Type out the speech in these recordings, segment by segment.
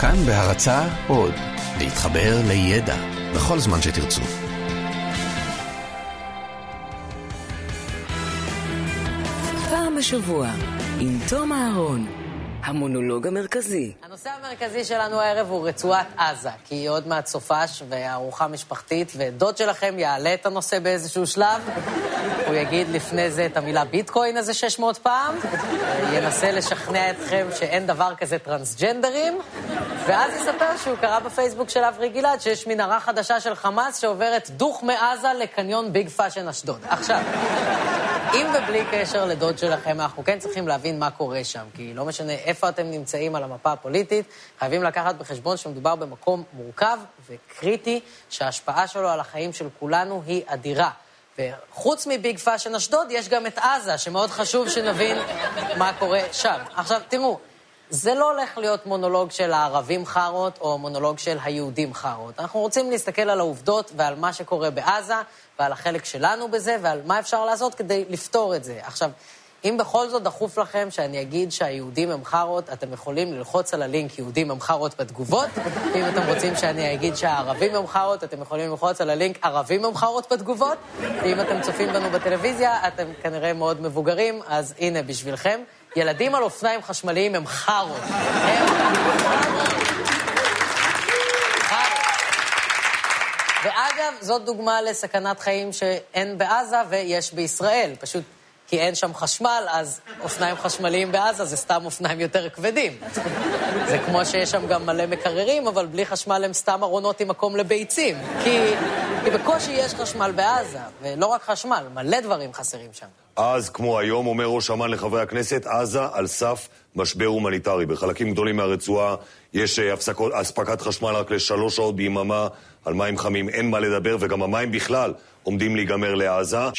כאן בהרצה עוד, להתחבר לידע בכל זמן שתרצו. פעם בשבוע, עם תום אהרון, המונולוג המרכזי. הנושא המרכזי שלנו הערב הוא רצועת עזה, כי היא עוד מעט סופש וארוחה משפחתית, ודוד שלכם יעלה את הנושא באיזשהו שלב. הוא יגיד לפני זה את המילה ביטקוין איזה 600 פעם, ינסה לשכנע אתכם שאין דבר כזה טרנסג'נדרים, ואז יספר שהוא קרא בפייסבוק של אברי גלעד שיש מנהרה חדשה של חמאס שעוברת דוך מעזה לקניון ביג פאשן אשדוד. עכשיו, אם ובלי קשר לדוד שלכם, אנחנו כן צריכים להבין מה קורה שם, כי לא משנה איפה אתם נמצאים על המפה הפוליטית, חייבים לקחת בחשבון שמדובר במקום מורכב וקריטי, שההשפעה שלו על החיים של כולנו היא אדירה. וחוץ מביג פאשן אשדוד, יש גם את עזה, שמאוד חשוב שנבין מה קורה שם. עכשיו, תראו, זה לא הולך להיות מונולוג של הערבים חארות או מונולוג של היהודים חארות. אנחנו רוצים להסתכל על העובדות ועל מה שקורה בעזה ועל החלק שלנו בזה ועל מה אפשר לעשות כדי לפתור את זה. עכשיו, אם בכל זאת דחוף לכם שאני אגיד שהיהודים הם חארות, אתם יכולים ללחוץ על הלינק יהודים הם חארות בתגובות. אם אתם רוצים שאני אגיד שהערבים הם חארות, אתם יכולים ללחוץ על הלינק ערבים הם חארות בתגובות. ואם אתם צופים בנו בטלוויזיה, אתם כנראה מאוד מבוגרים, אז הנה בשבילכם. ילדים על אופניים חשמליים הם חארות. הם ואגב, זאת דוגמה לסכנת חיים שאין בעזה ויש בישראל. פשוט כי אין שם חשמל, אז אופניים חשמליים בעזה זה סתם אופניים יותר כבדים. זה כמו שיש שם גם מלא מקררים, אבל בלי חשמל הם סתם ארונות עם מקום לביצים. כי, כי בקושי יש חשמל בעזה, ולא רק חשמל, מלא דברים חסרים שם. אז, כמו היום, אומר ראש אמ"ן לחברי הכנסת, עזה על סף משבר הומניטרי. בחלקים גדולים מהרצועה יש הפסקות, אספקת חשמל רק לשלוש שעות ביממה, על מים חמים אין מה לדבר, וגם המים בכלל עומדים להיגמר לעזה. 70%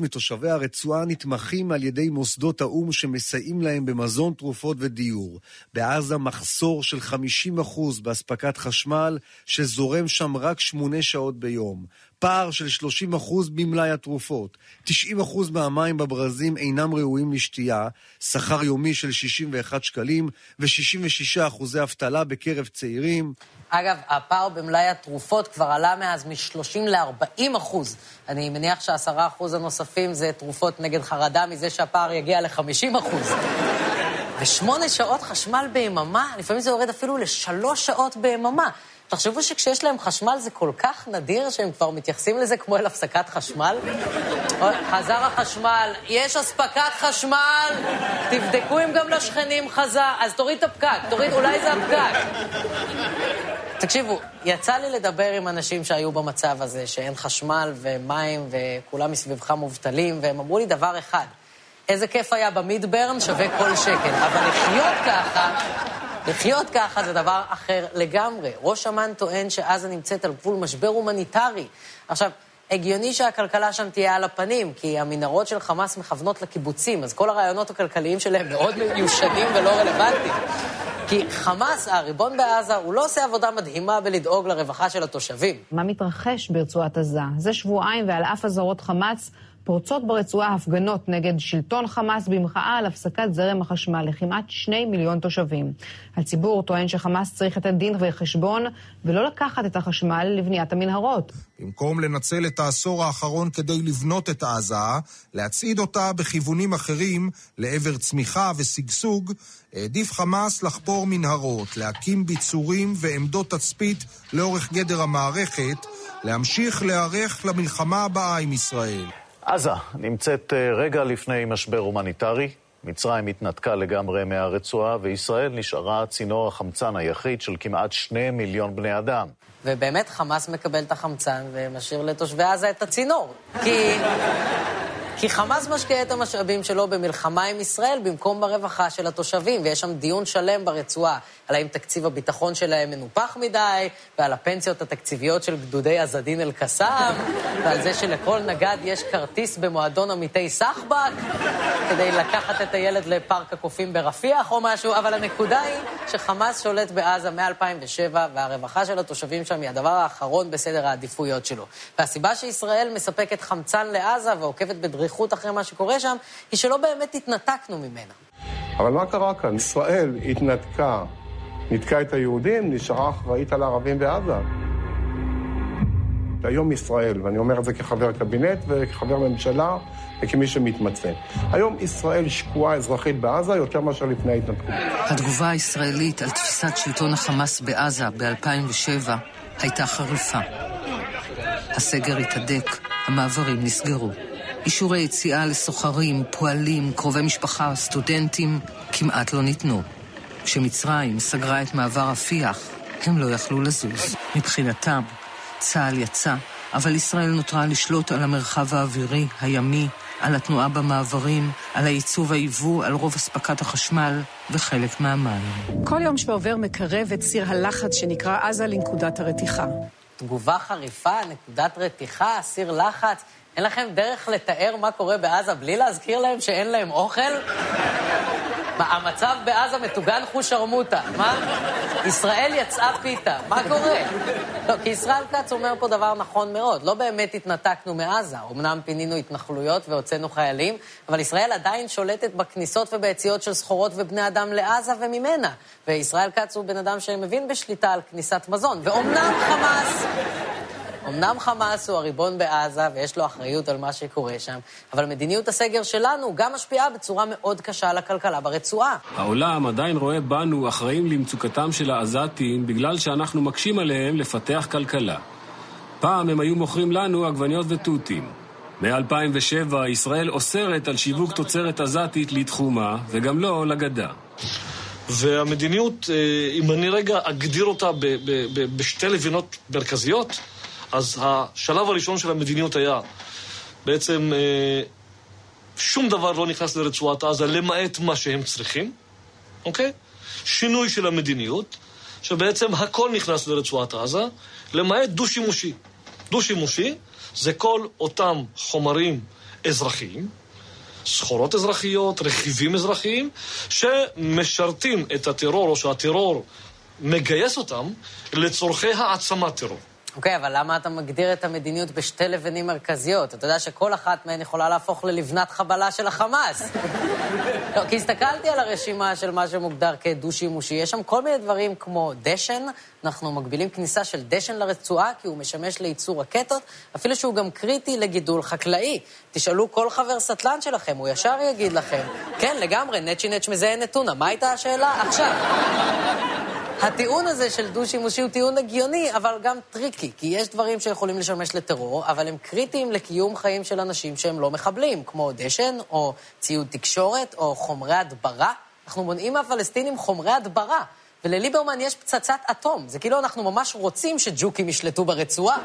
מתושבי הרצועה נתמכים על ידי מוסדות האו"ם שמסייעים להם במזון, תרופות ודיור. בעזה מחסור של 50% באספקת חשמל, שזורם שם רק שמונה שעות ביום. פער של 30% במלאי התרופות. 90% מהמים בברזים אינם ראויים לשתייה, שכר יומי של 61 שקלים ו-66 אחוזי אבטלה בקרב צעירים. אגב, הפער במלאי התרופות כבר עלה מאז מ-30 ל-40 אחוז. אני מניח שה-10 אחוז הנוספים זה תרופות נגד חרדה מזה שהפער יגיע ל-50 אחוז. ושמונה שעות חשמל ביממה, לפעמים זה יורד אפילו לשלוש שעות ביממה. תחשבו שכשיש להם חשמל זה כל כך נדיר שהם כבר מתייחסים לזה כמו אל הפסקת חשמל. חזר החשמל, יש אספקת חשמל, תבדקו אם גם לשכנים חזר, אז תוריד את הפקק, תוריד, אולי זה הפקק. תקשיבו, יצא לי לדבר עם אנשים שהיו במצב הזה, שאין חשמל ומים וכולם מסביבך מובטלים, והם אמרו לי דבר אחד, איזה כיף היה במידברן, שווה כל שקל. אבל לחיות ככה, לחיות ככה זה דבר אחר לגמרי. ראש אמ"ן טוען שעזה נמצאת על גבול משבר הומניטרי. עכשיו, הגיוני שהכלכלה שם תהיה על הפנים, כי המנהרות של חמאס מכוונות לקיבוצים, אז כל הרעיונות הכלכליים שלהם מאוד מיושנים ולא רלוונטיים. כי חמאס, הריבון בעזה, הוא לא עושה עבודה מדהימה בלדאוג לרווחה של התושבים. מה מתרחש ברצועת עזה? זה שבועיים ועל אף אזהרות חמאס, פורצות ברצועה הפגנות נגד שלטון חמאס במחאה על הפסקת זרם החשמל לכמעט שני מיליון תושבים. הציבור טוען שחמאס צריך לתת דין וחשבון ולא לקחת את החשמל לבניית המנהרות. במקום לנצל את העשור האחרון כדי לבנות את עזה, להצעיד אותה בכיוונים אחרים לעבר צמיחה ושגשוג, העדיף חמאס לחפור מנהרות, להקים ביצורים ועמדות תצפית לאורך גדר המערכת, להמשיך להיערך למלחמה הבאה עם ישראל. עזה נמצאת רגע לפני משבר הומניטרי. מצרים התנתקה לגמרי מהרצועה, וישראל נשארה צינור החמצן היחיד של כמעט שני מיליון בני אדם. ובאמת חמאס מקבל את החמצן ומשאיר לתושבי עזה את הצינור. כי... כי חמאס משקיע את המשאבים שלו במלחמה עם ישראל במקום ברווחה של התושבים, ויש שם דיון שלם ברצועה על האם תקציב הביטחון שלהם מנופח מדי, ועל הפנסיות התקציביות של גדודי עזדין אל-קסאם, ועל זה שלכל נגד יש כרטיס במועדון עמיתי סחבק, כדי לקחת את הילד לפארק הקופים ברפיח או משהו, אבל הנקודה היא שחמאס שולט בעזה מ-2007, והרווחה של התושבים שם היא הדבר האחרון בסדר העדיפויות שלו. והסיבה שישראל מספקת חמצן לעזה ועוקבת בדריכות אחרי מה שקורה שם, היא שלא באמת התנתקנו ממנה. אבל מה קרה כאן? ישראל התנתקה ניתקה את היהודים, נשארה אחראית על הערבים בעזה. היום ישראל, ואני אומר את זה כחבר קבינט וכחבר ממשלה וכמי שמתמצא. היום ישראל שקועה אזרחית בעזה יותר מאשר לפני ההתנתקות. התגובה הישראלית על תפיסת שלטון החמאס בעזה ב-2007 הייתה חריפה. הסגר התהדק, המעברים נסגרו. אישורי יציאה לסוחרים, פועלים, קרובי משפחה, סטודנטים, כמעט לא ניתנו. כשמצרים סגרה את מעבר רפיח, הם לא יכלו לזוז. מבחינתם, צה"ל יצא, אבל ישראל נותרה לשלוט על המרחב האווירי, הימי, על התנועה במעברים, על הייצוא והייבוא, על רוב אספקת החשמל וחלק מהמים. כל יום שעובר מקרב את סיר הלחץ שנקרא עזה לנקודת הרתיחה. תגובה חריפה, נקודת רתיחה, סיר לחץ. אין לכם דרך לתאר מה קורה בעזה בלי להזכיר להם שאין להם אוכל? מה, המצב בעזה מטוגן חוש שרמוטה. מה? ישראל יצאה פיתה. מה קורה? לא, כי ישראל כץ אומר פה דבר נכון מאוד. לא באמת התנתקנו מעזה. אמנם פינינו התנחלויות והוצאנו חיילים, אבל ישראל עדיין שולטת בכניסות וביציאות של סחורות ובני אדם לעזה וממנה. וישראל כץ הוא בן אדם שמבין בשליטה על כניסת מזון. ואומנם חמאס אמנם חמאס הוא הריבון בעזה ויש לו אחריות על מה שקורה שם, אבל מדיניות הסגר שלנו גם משפיעה בצורה מאוד קשה על הכלכלה ברצועה. העולם עדיין רואה בנו אחראים למצוקתם של העזתים בגלל שאנחנו מקשים עליהם לפתח כלכלה. פעם הם היו מוכרים לנו עגבניות ותותים. מ-2007 ישראל אוסרת על שיווק תוצרת עזתית לתחומה, וגם לא לגדה. והמדיניות, אה, אם אני רגע אגדיר אותה בשתי לבינות מרכזיות, אז השלב הראשון של המדיניות היה בעצם אה, שום דבר לא נכנס לרצועת עזה למעט מה שהם צריכים, אוקיי? שינוי של המדיניות, שבעצם הכל נכנס לרצועת עזה, למעט דו-שימושי. דו-שימושי זה כל אותם חומרים אזרחיים, סחורות אזרחיות, רכיבים אזרחיים, שמשרתים את הטרור, או שהטרור מגייס אותם לצורכי העצמת טרור. אוקיי, okay, אבל למה אתה מגדיר את המדיניות בשתי לבנים מרכזיות? אתה יודע שכל אחת מהן יכולה להפוך ללבנת חבלה של החמאס. לא, כי הסתכלתי על הרשימה של מה שמוגדר כדו-שימושי, יש שם כל מיני דברים כמו דשן, אנחנו מגבילים כניסה של דשן לרצועה כי הוא משמש לייצור רקטות, אפילו שהוא גם קריטי לגידול חקלאי. תשאלו כל חבר סטלן שלכם, הוא ישר יגיד לכם, כן, לגמרי, נצ'י נצ' מזהה נתונה. מה הייתה השאלה? עכשיו. הטיעון הזה של דו-שימושי הוא טיעון הגיוני, אבל גם טריקי, כי יש דברים שיכולים לשמש לטרור, אבל הם קריטיים לקיום חיים של אנשים שהם לא מחבלים, כמו דשן, או ציוד תקשורת, או חומרי הדברה. אנחנו מונעים מהפלסטינים חומרי הדברה. ולליברמן יש פצצת אטום. זה כאילו אנחנו ממש רוצים שג'וקים ישלטו ברצועה.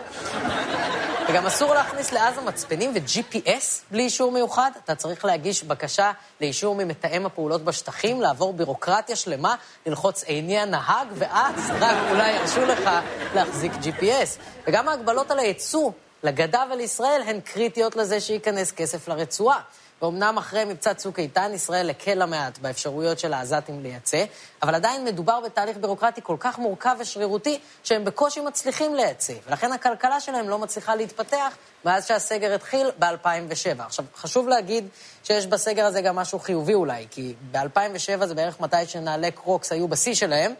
וגם אסור להכניס לעזה מצפנים ו-GPS בלי אישור מיוחד. אתה צריך להגיש בקשה לאישור ממתאם הפעולות בשטחים, לעבור בירוקרטיה שלמה, ללחוץ עיני הנהג, ואז רק אולי ירשו לך להחזיק GPS. וגם ההגבלות על הייצוא לגדה ולישראל הן קריטיות לזה שייכנס כסף לרצועה. ואומנם אחרי מבצע צוק איתן, ישראל הקלה מעט באפשרויות של העזתים לייצא, אבל עדיין מדובר בתהליך בירוקרטי כל כך מורכב ושרירותי, שהם בקושי מצליחים לייצא, ולכן הכלכלה שלהם לא מצליחה להתפתח מאז שהסגר התחיל ב-2007. עכשיו, חשוב להגיד שיש בסגר הזה גם משהו חיובי אולי, כי ב-2007 זה בערך מתי שנעלי קרוקס היו בשיא שלהם,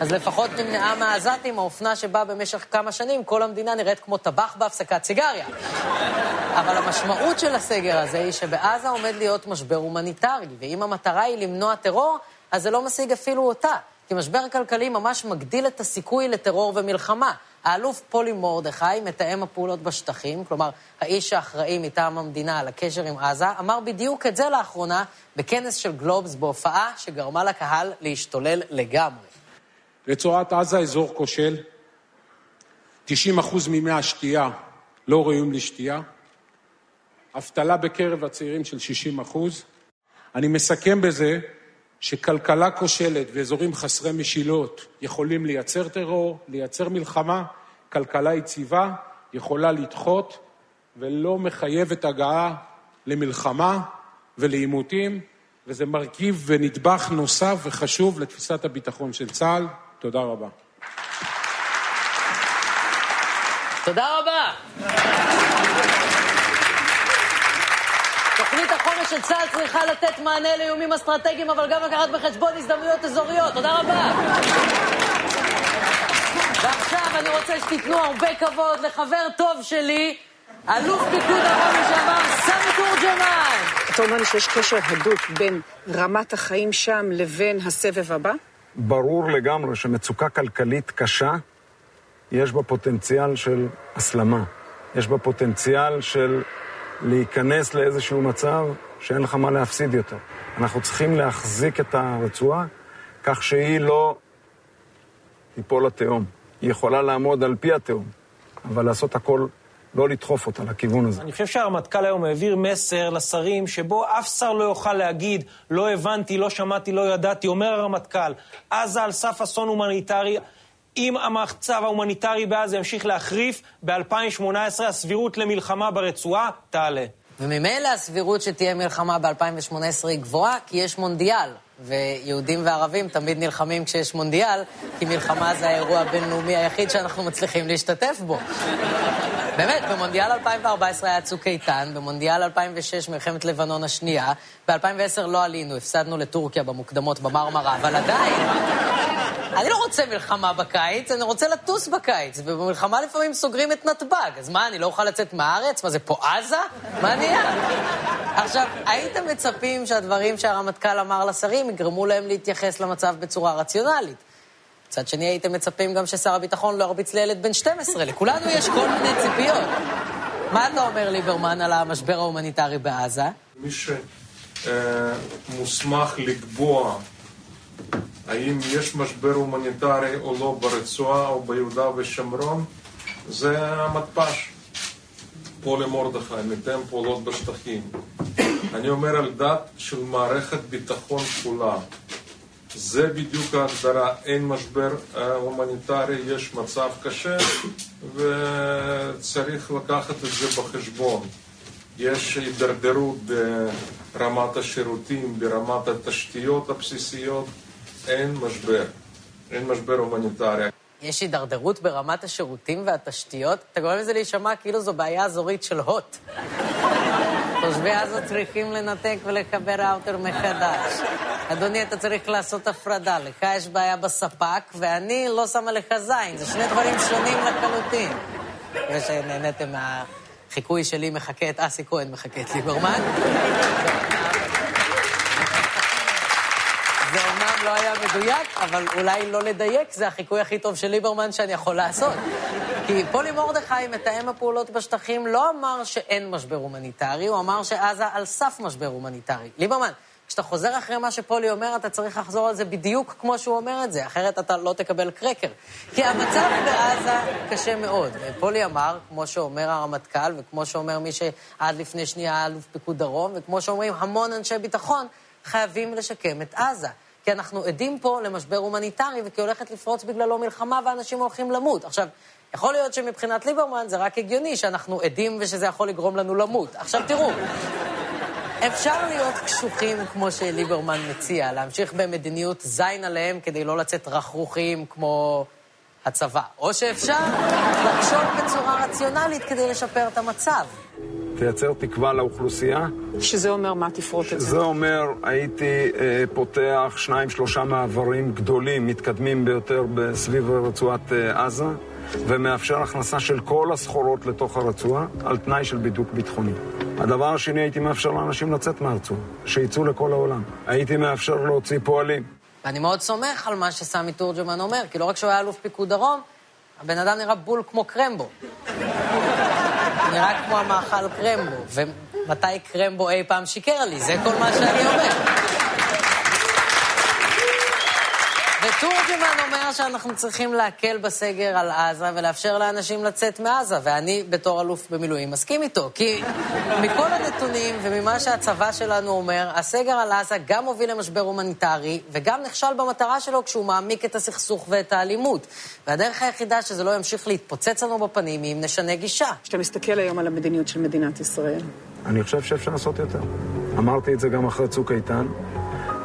אז לפחות נמנעה מהעזתים האופנה שבה במשך כמה שנים כל המדינה נראית כמו טבח בהפסקת סיגריה. אבל המשמעות של הסגר הזה היא שבעזה עומד להיות משבר הומניטרי, ואם המטרה היא למנוע טרור, אז זה לא משיג אפילו אותה. כי משבר כלכלי ממש מגדיל את הסיכוי לטרור ומלחמה. האלוף פולי מרדכי, מתאם הפעולות בשטחים, כלומר, האיש האחראי מטעם המדינה על הקשר עם עזה, אמר בדיוק את זה לאחרונה בכנס של גלובס בהופעה שגרמה לקהל להשתולל לגמרי. רצועת עזה אזור כושל, 90% ממי השתייה לא ראויים לשתייה, אבטלה בקרב הצעירים של 60%. אני מסכם בזה שכלכלה כושלת ואזורים חסרי משילות יכולים לייצר טרור, לייצר מלחמה, כלכלה יציבה יכולה לדחות ולא מחייבת הגעה למלחמה ולעימותים, וזה מרכיב ונדבך נוסף וחשוב לתפיסת הביטחון של צה"ל. תודה רבה. תודה רבה. תוכנית החומש של צה"ל צריכה לתת מענה לאיומים אסטרטגיים, אבל גם לקחת בחשבון הזדמנויות אזוריות. תודה רבה. ועכשיו אני רוצה שתיתנו הרבה כבוד לחבר טוב שלי, אלוף פיקוד דרום לשעבר, סמי תורג'מן. אתה אומר לי שיש קשר הדוק בין רמת החיים שם לבין הסבב הבא? ברור לגמרי שמצוקה כלכלית קשה, יש בה פוטנציאל של הסלמה. יש בה פוטנציאל של להיכנס לאיזשהו מצב שאין לך מה להפסיד יותר. אנחנו צריכים להחזיק את הרצועה כך שהיא לא תיפול לתהום. היא יכולה לעמוד על פי התהום, אבל לעשות הכל, לא לדחוף אותה לכיוון הזה. אני חושב שהרמטכ"ל היום העביר מסר לשרים שבו אף שר לא יוכל להגיד, לא הבנתי, לא שמעתי, לא ידעתי. אומר הרמטכ"ל, עזה על סף אסון הומניטרי. אם המצב ההומניטרי בעזה ימשיך להחריף, ב-2018 הסבירות למלחמה ברצועה תעלה. וממילא הסבירות שתהיה מלחמה ב-2018 היא גבוהה, כי יש מונדיאל. ויהודים וערבים תמיד נלחמים כשיש מונדיאל, כי מלחמה זה האירוע הבינלאומי היחיד שאנחנו מצליחים להשתתף בו. באמת, במונדיאל 2014 היה צוק איתן, במונדיאל 2006 מלחמת לבנון השנייה, ב-2010 לא עלינו, הפסדנו לטורקיה במוקדמות במרמרה, אבל עדיין, אני לא רוצה מלחמה בקיץ, אני רוצה לטוס בקיץ, ובמלחמה לפעמים סוגרים את נתב"ג, אז מה, אני לא אוכל לצאת מהארץ? מה זה, פה עזה? מה נהיה? עכשיו, הייתם מצפים שהדברים שהרמטכ"ל אמר לשרים יגרמו להם להתייחס למצב בצורה רציונלית. מצד שני, הייתם מצפים גם ששר הביטחון לא ירביץ לילד בן 12. לכולנו יש כל מיני ציפיות. מה אתה אומר, ליברמן, על המשבר ההומניטרי בעזה? מי שמוסמך לקבוע האם יש משבר הומניטרי או לא ברצועה או ביהודה ושומרון, זה המתפ"ש. פולי מרדכי, מתאם פעולות בשטחים. אני אומר על דעת של מערכת ביטחון כולה. זה בדיוק ההגדרה, אין משבר הומניטרי, יש מצב קשה וצריך לקחת את זה בחשבון. יש הידרדרות ברמת השירותים, ברמת התשתיות הבסיסיות, אין משבר, אין משבר הומניטרי. יש הידרדרות ברמת השירותים והתשתיות? אתה גורם לזה להישמע כאילו זו בעיה אזורית של הוט. תושבי עזה צריכים לנתק ולקבל ראוטר מחדש. אדוני, אתה צריך לעשות הפרדה. לך יש בעיה בספק, ואני לא שמה לך זין. זה שני דברים שונים לחלוטין. מקווה שנהניתם מהחיקוי שלי מחכה את אסי כהן, מחכה את ליברמן. זה אומנם לא היה מדויק, אבל אולי לא לדייק, זה החיקוי הכי טוב של ליברמן שאני יכול לעשות. כי פולי מרדכי, מתאם הפעולות בשטחים, לא אמר שאין משבר הומניטרי, הוא אמר שעזה על סף משבר הומניטרי. ליברמן, כשאתה חוזר אחרי מה שפולי אומר, אתה צריך לחזור על זה בדיוק כמו שהוא אומר את זה, אחרת אתה לא תקבל קרקר. כי המצב בעזה קשה מאוד. פולי אמר, כמו שאומר הרמטכ"ל, וכמו שאומר מי שעד לפני שנייה אלוף פיקוד דרום, וכמו שאומרים המון אנשי ביטחון, חייבים לשקם את עזה. כי אנחנו עדים פה למשבר הומניטרי, וכי הולכת לפרוץ בגללו מלחמה ואנשים הולכים למות. עכשיו, יכול להיות שמבחינת ליברמן זה רק הגיוני שאנחנו עדים ושזה יכול לגרום לנו למות. עכשיו תראו, אפשר להיות קשוחים כמו שליברמן מציע, להמשיך במדיניות זין עליהם כדי לא לצאת רכרוכים כמו הצבא. או שאפשר לחשוב בצורה רציונלית כדי לשפר את המצב. תייצר תקווה לאוכלוסייה. שזה אומר מה תפרוט את זה? זה אומר, הייתי אה, פותח שניים, שלושה מעברים גדולים, מתקדמים ביותר סביב רצועת אה, עזה, ומאפשר הכנסה של כל הסחורות לתוך הרצועה, על תנאי של בידוק ביטחוני. הדבר השני, הייתי מאפשר לאנשים לצאת מהרצועה, שיצאו לכל העולם. הייתי מאפשר להוציא פועלים. ואני מאוד סומך על מה שסמי תורג'מן אומר, כי לא רק שהוא היה אלוף פיקוד דרום, הבן אדם נראה בול כמו קרמבו. נראה כמו המאכל קרמבו. ומתי קרמבו אי פעם שיקר לי? זה כל מה שאני אומר. ותורג'מן אומר שאנחנו צריכים להקל בסגר על עזה ולאפשר לאנשים לצאת מעזה, ואני בתור אלוף במילואים מסכים איתו, כי מכל הנתונים וממה שהצבא שלנו אומר, הסגר על עזה גם הוביל למשבר הומניטרי וגם נכשל במטרה שלו כשהוא מעמיק את הסכסוך ואת האלימות. והדרך היחידה שזה לא ימשיך להתפוצץ לנו בפנים היא אם נשנה גישה. כשאתה מסתכל היום על המדיניות של מדינת ישראל. אני חושב שאפשר לעשות יותר. אמרתי את זה גם אחרי צוק איתן.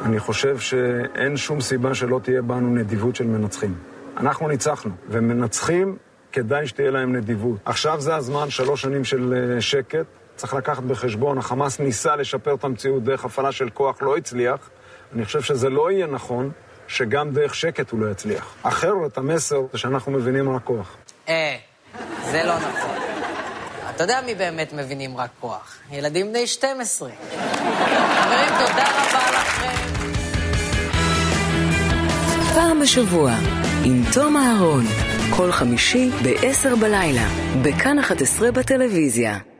אני חושב שאין שום סיבה שלא תהיה בנו נדיבות של מנצחים. אנחנו ניצחנו, ומנצחים, כדאי שתהיה להם נדיבות. עכשיו זה הזמן, שלוש שנים של שקט, צריך לקחת בחשבון, החמאס ניסה לשפר את המציאות דרך הפעלה של כוח, לא הצליח. אני חושב שזה לא יהיה נכון שגם דרך שקט הוא לא יצליח. אחרת המסר זה שאנחנו מבינים רק כוח. אה, זה לא נכון. אתה יודע מי באמת מבינים רק כוח? ילדים בני 12. חברים, תודה רבה לכם. פעם בשבוע, עם תום אהרון, כל חמישי ב-10 בלילה, בכאן 11 בטלוויזיה.